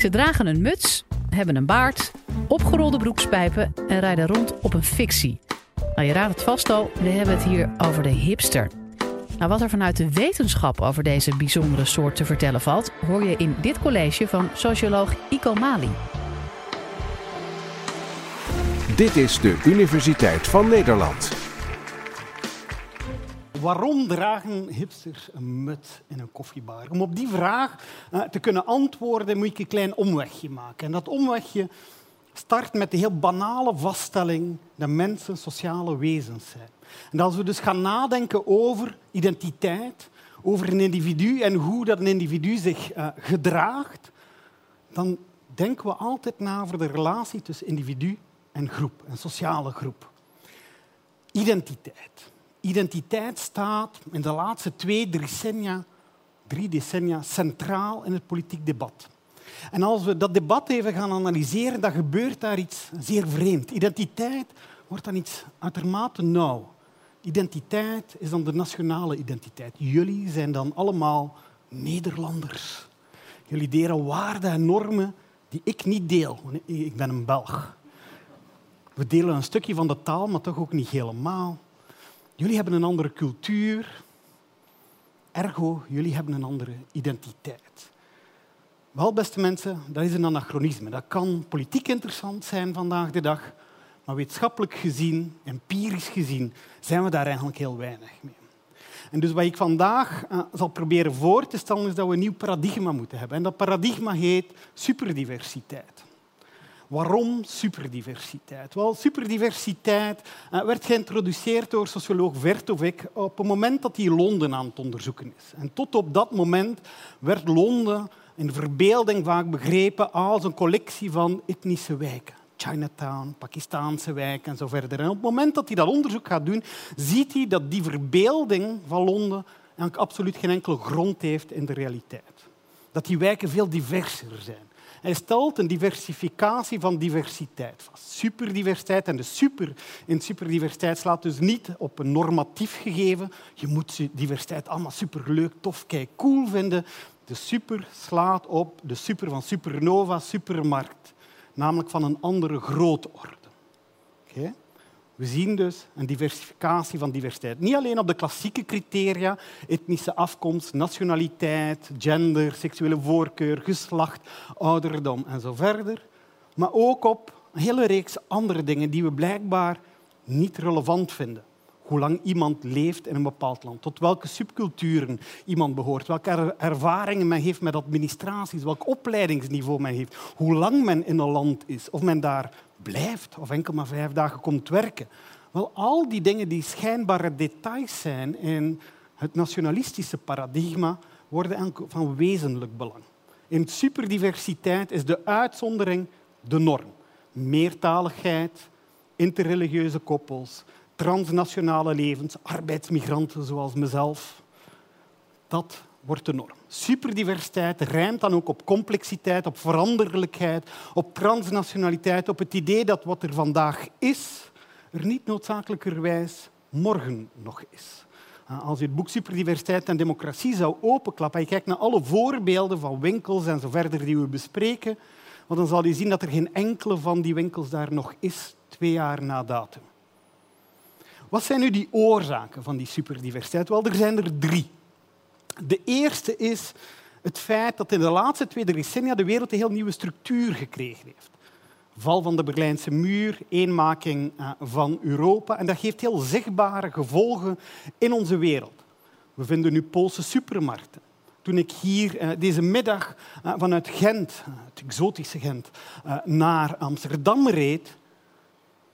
Ze dragen een muts, hebben een baard, opgerolde broekspijpen en rijden rond op een fictie. Nou, je raadt het vast al, we hebben het hier over de hipster. Nou, wat er vanuit de wetenschap over deze bijzondere soort te vertellen valt, hoor je in dit college van socioloog Iko Mali. Dit is de Universiteit van Nederland. Waarom dragen hipsters een muts in een koffiebar? Om op die vraag uh, te kunnen antwoorden moet ik een klein omwegje maken. En dat omwegje start met de heel banale vaststelling dat mensen sociale wezens zijn. En als we dus gaan nadenken over identiteit, over een individu en hoe dat een individu zich uh, gedraagt, dan denken we altijd na over de relatie tussen individu en groep, een sociale groep. Identiteit. Identiteit staat in de laatste twee decennia, drie decennia centraal in het politiek debat. En als we dat debat even gaan analyseren, dan gebeurt daar iets zeer vreemd. Identiteit wordt dan iets uitermate nauw. Identiteit is dan de nationale identiteit. Jullie zijn dan allemaal Nederlanders. Jullie delen waarden en normen die ik niet deel. Ik ben een Belg. We delen een stukje van de taal, maar toch ook niet helemaal. Jullie hebben een andere cultuur. Ergo, jullie hebben een andere identiteit. Wel, beste mensen, dat is een anachronisme. Dat kan politiek interessant zijn vandaag de dag, maar wetenschappelijk gezien, empirisch gezien, zijn we daar eigenlijk heel weinig mee. En dus wat ik vandaag uh, zal proberen voor te stellen, is dat we een nieuw paradigma moeten hebben. En dat paradigma heet superdiversiteit. Waarom superdiversiteit? Wel, superdiversiteit uh, werd geïntroduceerd door socioloog Vertovec op het moment dat hij Londen aan het onderzoeken is. En tot op dat moment werd Londen in de verbeelding vaak begrepen als een collectie van etnische wijken. Chinatown, Pakistaanse wijken en zo verder. En op het moment dat hij dat onderzoek gaat doen, ziet hij dat die verbeelding van Londen absoluut geen enkele grond heeft in de realiteit. Dat die wijken veel diverser zijn. Hij stelt een diversificatie van diversiteit vast. Superdiversiteit. En de super in superdiversiteit slaat dus niet op een normatief gegeven. Je moet diversiteit allemaal superleuk, tof, kijk, cool vinden. De super slaat op de super van supernova, supermarkt. Namelijk van een andere grootorde. Okay? We zien dus een diversificatie van diversiteit. Niet alleen op de klassieke criteria, etnische afkomst, nationaliteit, gender, seksuele voorkeur, geslacht, ouderdom en zo verder, maar ook op een hele reeks andere dingen die we blijkbaar niet relevant vinden. Hoe lang iemand leeft in een bepaald land, tot welke subculturen iemand behoort, welke ervaringen men heeft met administraties, welk opleidingsniveau men heeft, hoe lang men in een land is, of men daar blijft of enkel maar vijf dagen komt werken. Wel, al die dingen die schijnbare details zijn in het nationalistische paradigma, worden van wezenlijk belang. In superdiversiteit is de uitzondering de norm. Meertaligheid, interreligieuze koppels, transnationale levens, arbeidsmigranten zoals mezelf. Dat wordt de norm. Superdiversiteit rijmt dan ook op complexiteit, op veranderlijkheid, op transnationaliteit, op het idee dat wat er vandaag is, er niet noodzakelijkerwijs morgen nog is. Ah, als je het boek Superdiversiteit en Democratie zou openklappen en je kijkt naar alle voorbeelden van winkels en zo verder die we bespreken, dan zal je zien dat er geen enkele van die winkels daar nog is, twee jaar na datum. Wat zijn nu die oorzaken van die superdiversiteit? Wel, er zijn er drie. De eerste is het feit dat in de laatste twee decennia de wereld een heel nieuwe structuur gekregen heeft. Val van de Berlijnse muur, eenmaking eh, van Europa. En dat geeft heel zichtbare gevolgen in onze wereld. We vinden nu Poolse supermarkten. Toen ik hier eh, deze middag eh, vanuit Gent, het exotische Gent, naar Amsterdam reed,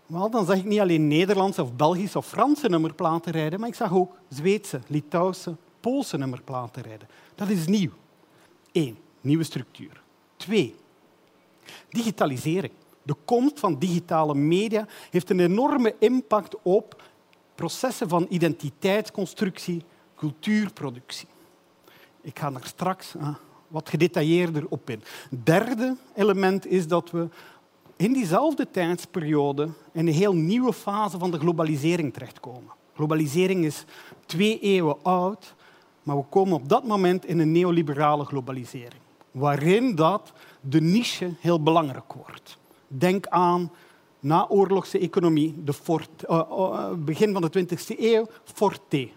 wel, dan zag ik niet alleen Nederlandse of Belgische of Franse nummerplaten rijden, maar ik zag ook Zweedse, Litouwse, Poolse nummerplaten rijden. Dat is nieuw. Eén, nieuwe structuur. Twee, digitalisering. De komst van digitale media heeft een enorme impact op processen van identiteitsconstructie, cultuurproductie. Ik ga daar straks uh, wat gedetailleerder op in. Derde element is dat we in diezelfde tijdsperiode in een heel nieuwe fase van de globalisering terechtkomen. Globalisering is twee eeuwen oud maar we komen op dat moment in een neoliberale globalisering, waarin dat de niche heel belangrijk wordt. Denk aan naoorlogse economie, de uh, uh, begin van de 20e eeuw, Forte.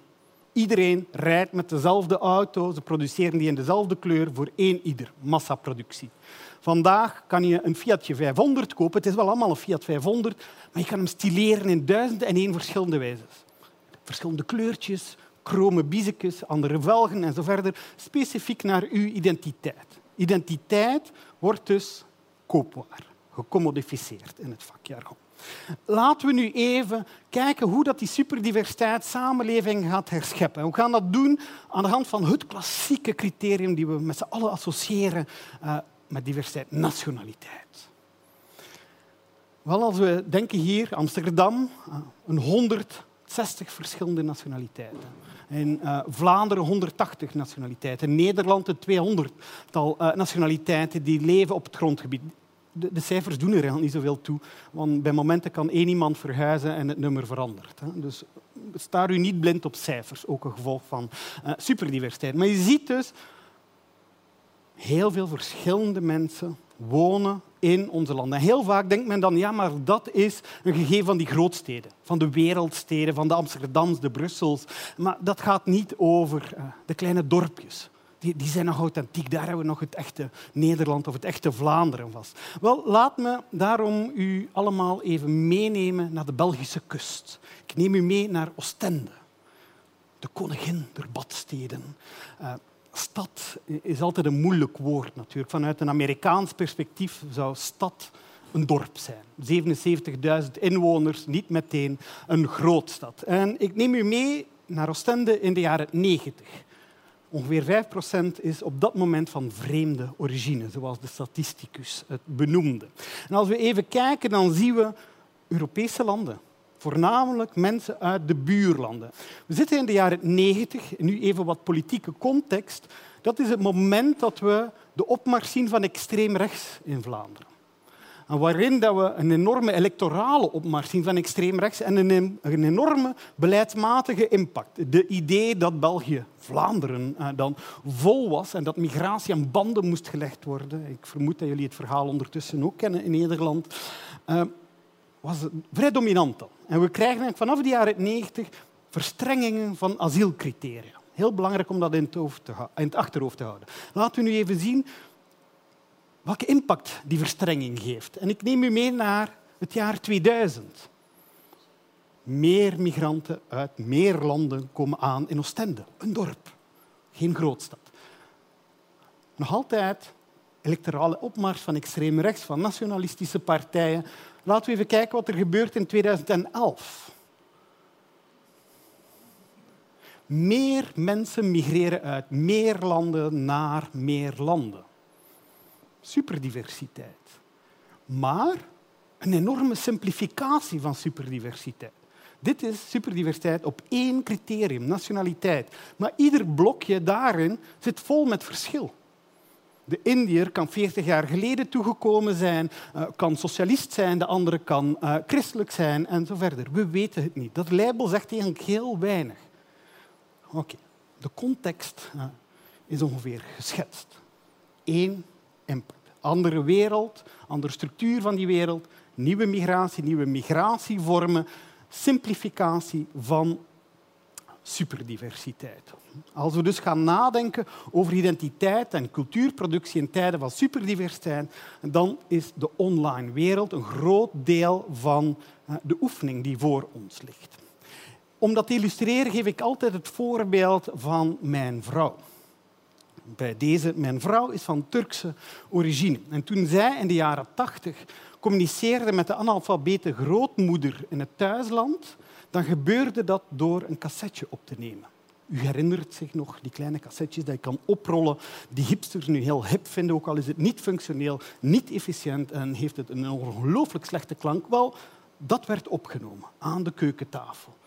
Iedereen rijdt met dezelfde auto, ze produceren die in dezelfde kleur voor één ieder, massaproductie. Vandaag kan je een Fiatje 500 kopen. Het is wel allemaal een Fiat 500, maar je kan hem stileren in duizenden en één verschillende wijzes. Verschillende kleurtjes, chrome biezekjes, andere velgen en zo verder, specifiek naar uw identiteit. Identiteit wordt dus koopwaar, gecommodificeerd in het vakjargon. Laten we nu even kijken hoe dat die superdiversiteit samenleving gaat herscheppen. We gaan dat doen aan de hand van het klassieke criterium die we met z'n allen associëren uh, met diversiteit, nationaliteit. Wel, als we denken hier, Amsterdam, uh, een 160 verschillende nationaliteiten. In uh, Vlaanderen 180 nationaliteiten. In Nederland een 200-tal uh, nationaliteiten die leven op het grondgebied de, cijfers doen er eigenlijk niet zoveel toe. Want bij momenten kan één iemand verhuizen en het nummer verandert. Hè. Dus sta u niet blind op cijfers, ook een gevolg van uh, superdiversiteit. Maar je ziet dus, heel veel verschillende mensen wonen in onze landen. heel vaak denkt men dan, ja, maar dat is een gegeven van die grootsteden, van de wereldsteden, van de Amsterdams, de Brussels. Maar dat gaat niet over uh, de kleine dorpjes die, zijn nog authentiek. Daar hebben we nog het echte Nederland of het echte Vlaanderen vast. Wel, laat me daarom u allemaal even meenemen naar de Belgische kust. Ik neem u mee naar Oostende, de koningin der badsteden. Uh, stad is altijd een moeilijk woord natuurlijk. Vanuit een Amerikaans perspectief zou stad een dorp zijn. 77.000 inwoners, niet meteen een grootstad. En ik neem u mee naar Oostende in de jaren 90. Ongeveer 5% is op dat moment van vreemde origine, zoals de statisticus het benoemde. En als we even kijken, dan zien we Europese landen. Voornamelijk mensen uit de buurlanden. We zitten in de jaren 90, nu even wat politieke context. Dat is het moment dat we de opmars zien van extreem rechts in Vlaanderen. Waarin dat we een enorme electorale opmars zien van extreem rechts en een, een enorme beleidsmatige impact. De idee dat België, Vlaanderen, eh, dan vol was en dat migratie aan banden moest gelegd worden. Ik vermoed dat jullie het verhaal ondertussen ook kennen in Nederland. Uh, was vrij dominant. En we krijgen vanaf de jaren 90 verstrengingen van asielcriteria. Heel belangrijk om dat in het, in het achterhoofd te houden. Laten we nu even zien welke impact die verstrenging geeft. En ik neem u mee naar het jaar 2000. Meer migranten uit meer landen komen aan in Oostende, een dorp, geen grootstad. Nog altijd electorale opmars van extreem rechts, van nationalistische partijen. Laten we even kijken wat er gebeurt in 2011. Meer mensen migreren uit meer landen naar meer landen superdiversiteit. Maar een enorme simplificatie van superdiversiteit. Dit is superdiversiteit op één criterium, nationaliteit. Maar ieder blokje daarin zit vol met verschil. De Indiër kan 40 jaar geleden toegekomen zijn, uh, kan socialist zijn, de andere kan uh, christelijk zijn en zo verder. We weten het niet. Dat label zegt eigenlijk heel weinig. Oké, de context uh, is ongeveer geschetst. Eén impact andere wereld, andere structuur van die wereld, nieuwe migratie, nieuwe migratievormen, simplificatie van superdiversiteit. Als we dus gaan nadenken over identiteit en cultuurproductie in tijden van superdiversiteit, dan is de online wereld een groot deel van eh, de oefening die voor ons ligt. Om dat te illustreren geef ik altijd het voorbeeld van mijn vrouw bij deze. Mijn vrouw is van Turkse origine. En toen zij in de jaren tachtig communiceerde met de analfabete grootmoeder in het thuisland, dan gebeurde dat door een cassetje op te nemen. U herinnert zich nog die kleine cassettes die je kan oprollen, die hipsters nu heel hip vinden, ook al is het niet functioneel, niet efficiënt en heeft het een ongelooflijk slechte klank. Wel, dat werd opgenomen aan de keukentafel.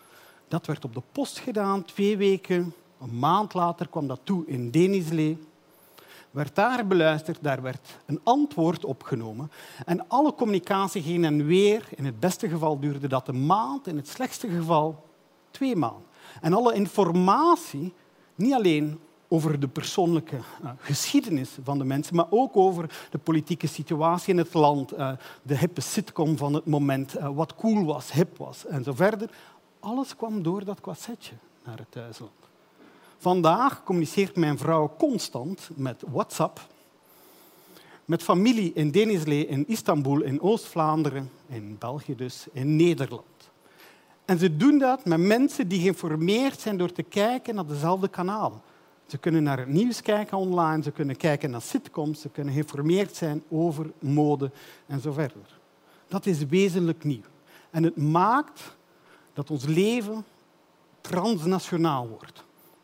Dat werd op de post gedaan, twee weken een maand later kwam dat toe in Denizlee. Werd daar beluisterd, daar werd een antwoord opgenomen. En alle communicatie ging en weer. In het beste geval duurde dat een maand, in het slechtste geval twee maanden. En alle informatie, niet alleen over de persoonlijke uh, geschiedenis van de mensen, maar ook over de politieke situatie in het land, uh, de hippe sitcom van het moment, uh, wat cool was, hip was en zo verder. Alles kwam door dat kwassetje naar het thuisland. Vandaag communiceert mijn vrouw constant met WhatsApp met familie in Denizli, in Istanbul, in Oost-Vlaanderen, in België dus, in Nederland. En ze doen dat met mensen die geïnformeerd zijn door te kijken naar dezelfde kanalen. Ze kunnen naar het nieuws kijken online, ze kunnen kijken naar sitcoms, ze kunnen geïnformeerd zijn over mode en zo verder. Dat is wezenlijk nieuw. En het maakt dat ons leven transnationaal wordt.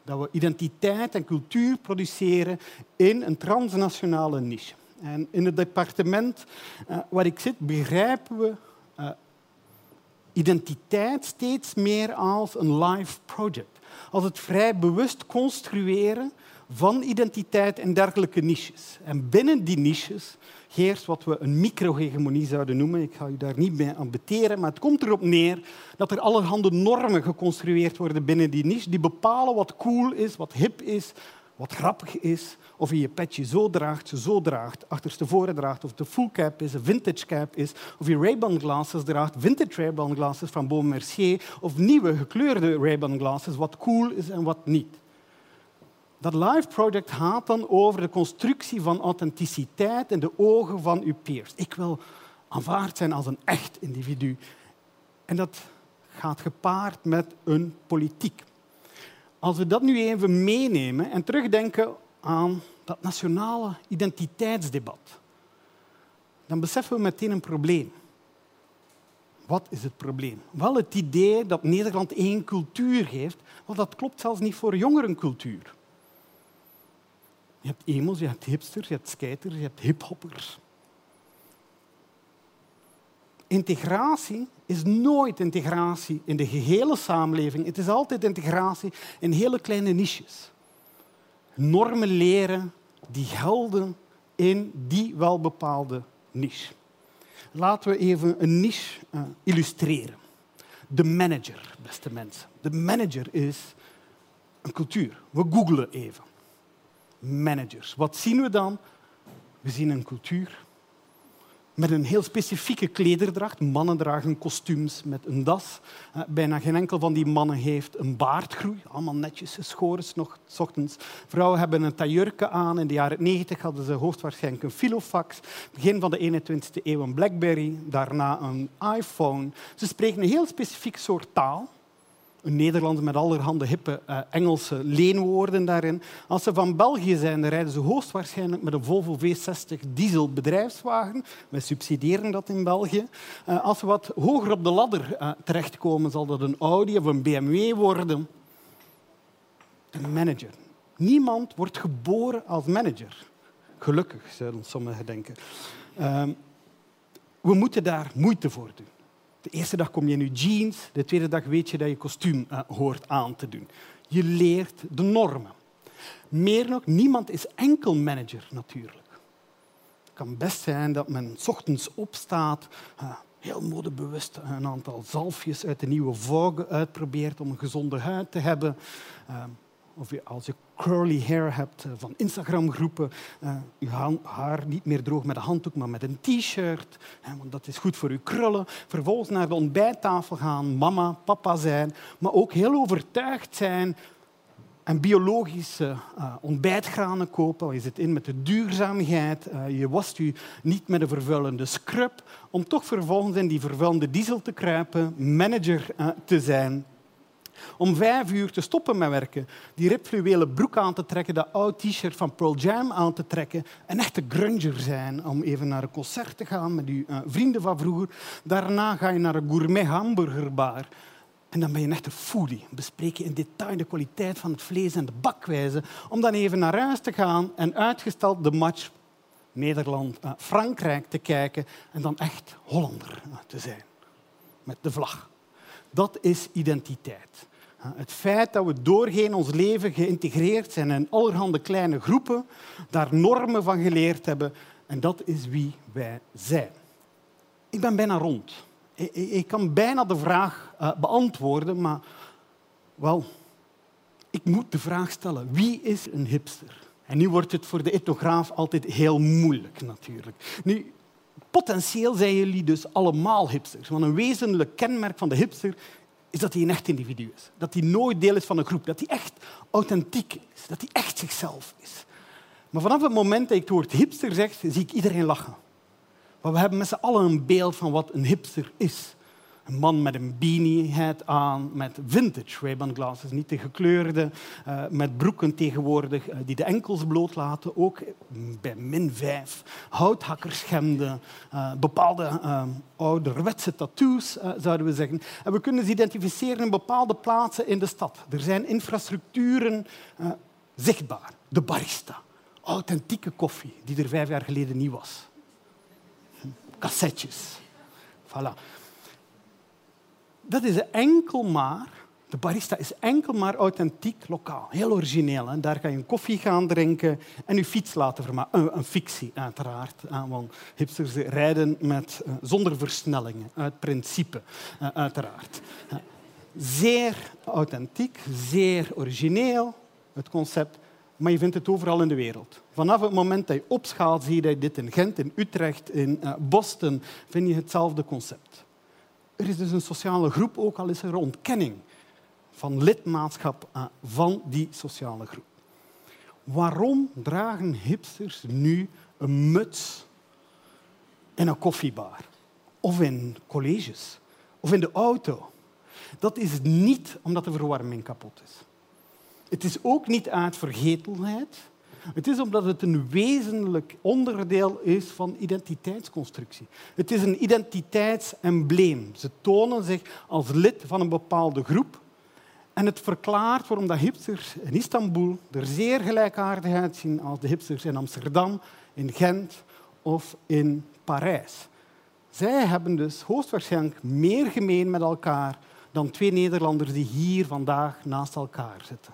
Dat we identiteit en cultuur produceren in een transnationale niche. En in het departement uh, waar ik zit, begrijpen we uh, identiteit steeds meer als een live project. Als het vrij bewust construeren van identiteit en dergelijke niches. En binnen die niches heerst wat we een microhegemonie zouden noemen. Ik ga u daar niet mee ambeteren, maar het komt erop neer dat er allerhande normen geconstrueerd worden binnen die niche die bepalen wat cool is, wat hip is, wat grappig is, of je je petje zo draagt, zo draagt, achterstevoren draagt, of de full cap is, een vintage cap is, of je Ray-Ban glasses draagt, vintage Ray-Ban glasses van Baume Mercier, of nieuwe gekleurde Ray-Ban glasses, wat cool is en wat niet. Dat live project gaat dan over de constructie van authenticiteit in de ogen van uw peers. Ik wil aanvaard zijn als een echt individu. En dat gaat gepaard met een politiek. Als we dat nu even meenemen en terugdenken aan dat nationale identiteitsdebat, dan beseffen we meteen een probleem. Wat is het probleem? Wel het idee dat Nederland één cultuur heeft, wel dat klopt zelfs niet voor jongerencultuur. Je hebt emos, je hebt hipsters, je hebt skaters, je hebt hiphoppers. Integratie is nooit integratie in de gehele samenleving. Het is altijd integratie in hele kleine niches. Normen leren die gelden in die welbepaalde niche. Laten we even een niche uh, illustreren. De manager, beste mensen. De manager is een cultuur. We googlen even. Managers. Wat zien we dan? We zien een cultuur met een heel specifieke klederdracht. Mannen dragen kostuums met een das. Uh, bijna geen enkel van die mannen heeft een baardgroei. Allemaal netjes geschoren, nog s ochtends. Vrouwen hebben een taillurke aan. In de jaren 90 hadden ze hoogstwaarschijnlijk een filofax. Begin van de 21e eeuw een Blackberry. Daarna een iPhone. Ze spreken een heel specifiek soort taal een Nederlander met allerhande hippe uh, Engelse leenwoorden daarin. Als ze van België zijn, rijden ze hoogstwaarschijnlijk met een Volvo V60 diesel bedrijfswagen. Wij subsidiëren dat in België. Uh, als ze wat hoger op de ladder uh, terechtkomen, zal dat een Audi of een BMW worden. Een manager. Niemand wordt geboren als manager. Gelukkig, zouden sommigen denken. Ehm, we moeten daar moeite voor doen. De eerste dag kom je in je jeans, de tweede dag weet je dat je kostuum uh, hoort aan te doen. Je leert de normen. Meer nog, niemand is enkel manager natuurlijk. Het kan best zijn dat men s ochtends opstaat, uh, heel modebewust een aantal zalfjes uit de nieuwe Vogue uitprobeert om een gezonde huid te hebben. Uh, of als je curly hair hebt eh, van Instagram-groepen, uh, je haar niet meer droog met een handdoek, maar met een t-shirt, want dat is goed voor je krullen. Vervolgens naar de ontbijttafel gaan, mama, papa zijn, maar ook heel overtuigd zijn en biologische uh, ontbijtgranen kopen. Je zit in met de duurzaamheid. Je wast je niet met een vervuilende scrub. Om toch vervolgens in die vervuilende diesel te kruipen, manager te zijn om vijf uur te stoppen met werken, die ripfluwelen broek aan te trekken, dat oud t-shirt van Pearl Jam aan te trekken, een echte grunger zijn, om even naar een concert te gaan met je uh, vrienden van vroeger. Daarna ga je naar een gourmet hamburgerbar. En dan ben je een echte foodie. Bespreek je in detail de kwaliteit van het vlees en de bakwijze. Om dan even naar huis te gaan en uitgesteld de match Nederland-Frankrijk te kijken. En dan echt Hollander te zijn. Met de vlag. Dat is identiteit. Het feit dat we doorheen ons leven geïntegreerd zijn in allerhande kleine groepen, daar normen van geleerd hebben, en dat is wie wij zijn. Ik ben bijna rond. Ik kan bijna de vraag uh, beantwoorden, maar wel, ik moet de vraag stellen, wie is een hipster? En nu wordt het voor de etnograaf altijd heel moeilijk natuurlijk. Nu, potentieel zijn jullie dus allemaal hipsters. Want een wezenlijk kenmerk van de hipster is dat hij een echt individu is. Dat hij nooit deel is van een groep. Dat hij echt authentiek is. Dat hij echt zichzelf is. Maar vanaf het moment dat ik het woord hipster zeg, zie ik iedereen lachen. Maar we hebben met z'n allen een beeld van wat een hipster is. Een man met een beanie hat aan, met vintage Ray-Ban glasses, niet de gekleurde, uh, met broeken tegenwoordig uh, die de enkels bloot laten, ook bij min 5. Houthakkerschemden, uh, bepaalde ouderwetse tattoos, zouden we zeggen. En we kunnen ze identificeren in bepaalde plaatsen in de stad. Er zijn infrastructuren zichtbaar. De barista, authentieke koffie, die er vijf jaar geleden niet was. Cassettes. Voilà dat is enkel maar, de barista is enkel maar authentiek lokaal. Heel origineel. Hè? Daar ga je een koffie gaan drinken en je fiets laten vermaken. Een, fictie, uiteraard. Want hipsters rijden met, uh, zonder versnellingen, uit principe, uh, uiteraard. Zeer authentiek, zeer origineel, het concept. Maar je vindt het overal in de wereld. Vanaf het moment dat je opschaalt, zie je dit in Gent, in Utrecht, in Boston, vind je hetzelfde concept. Er is dus een sociale groep, ook al is er ontkenning van lidmaatschap eh, van die sociale groep. Waarom dragen hipsters nu een muts in een koffiebar? Of in colleges? Of in de auto? Dat is niet omdat de verwarming kapot is. Het is ook niet uit vergetelheid. Het is omdat het een wezenlijk onderdeel is van identiteitsconstructie. Het is een identiteitsembleem. Ze tonen zich als lid van een bepaalde groep. En het verklaart waarom de hipsters in Istanbul er zeer gelijkaardig uitzien als de hipsters in Amsterdam, in Gent of in Parijs. Zij hebben dus hoogstwaarschijnlijk meer gemeen met elkaar dan twee Nederlanders die hier vandaag naast elkaar zitten.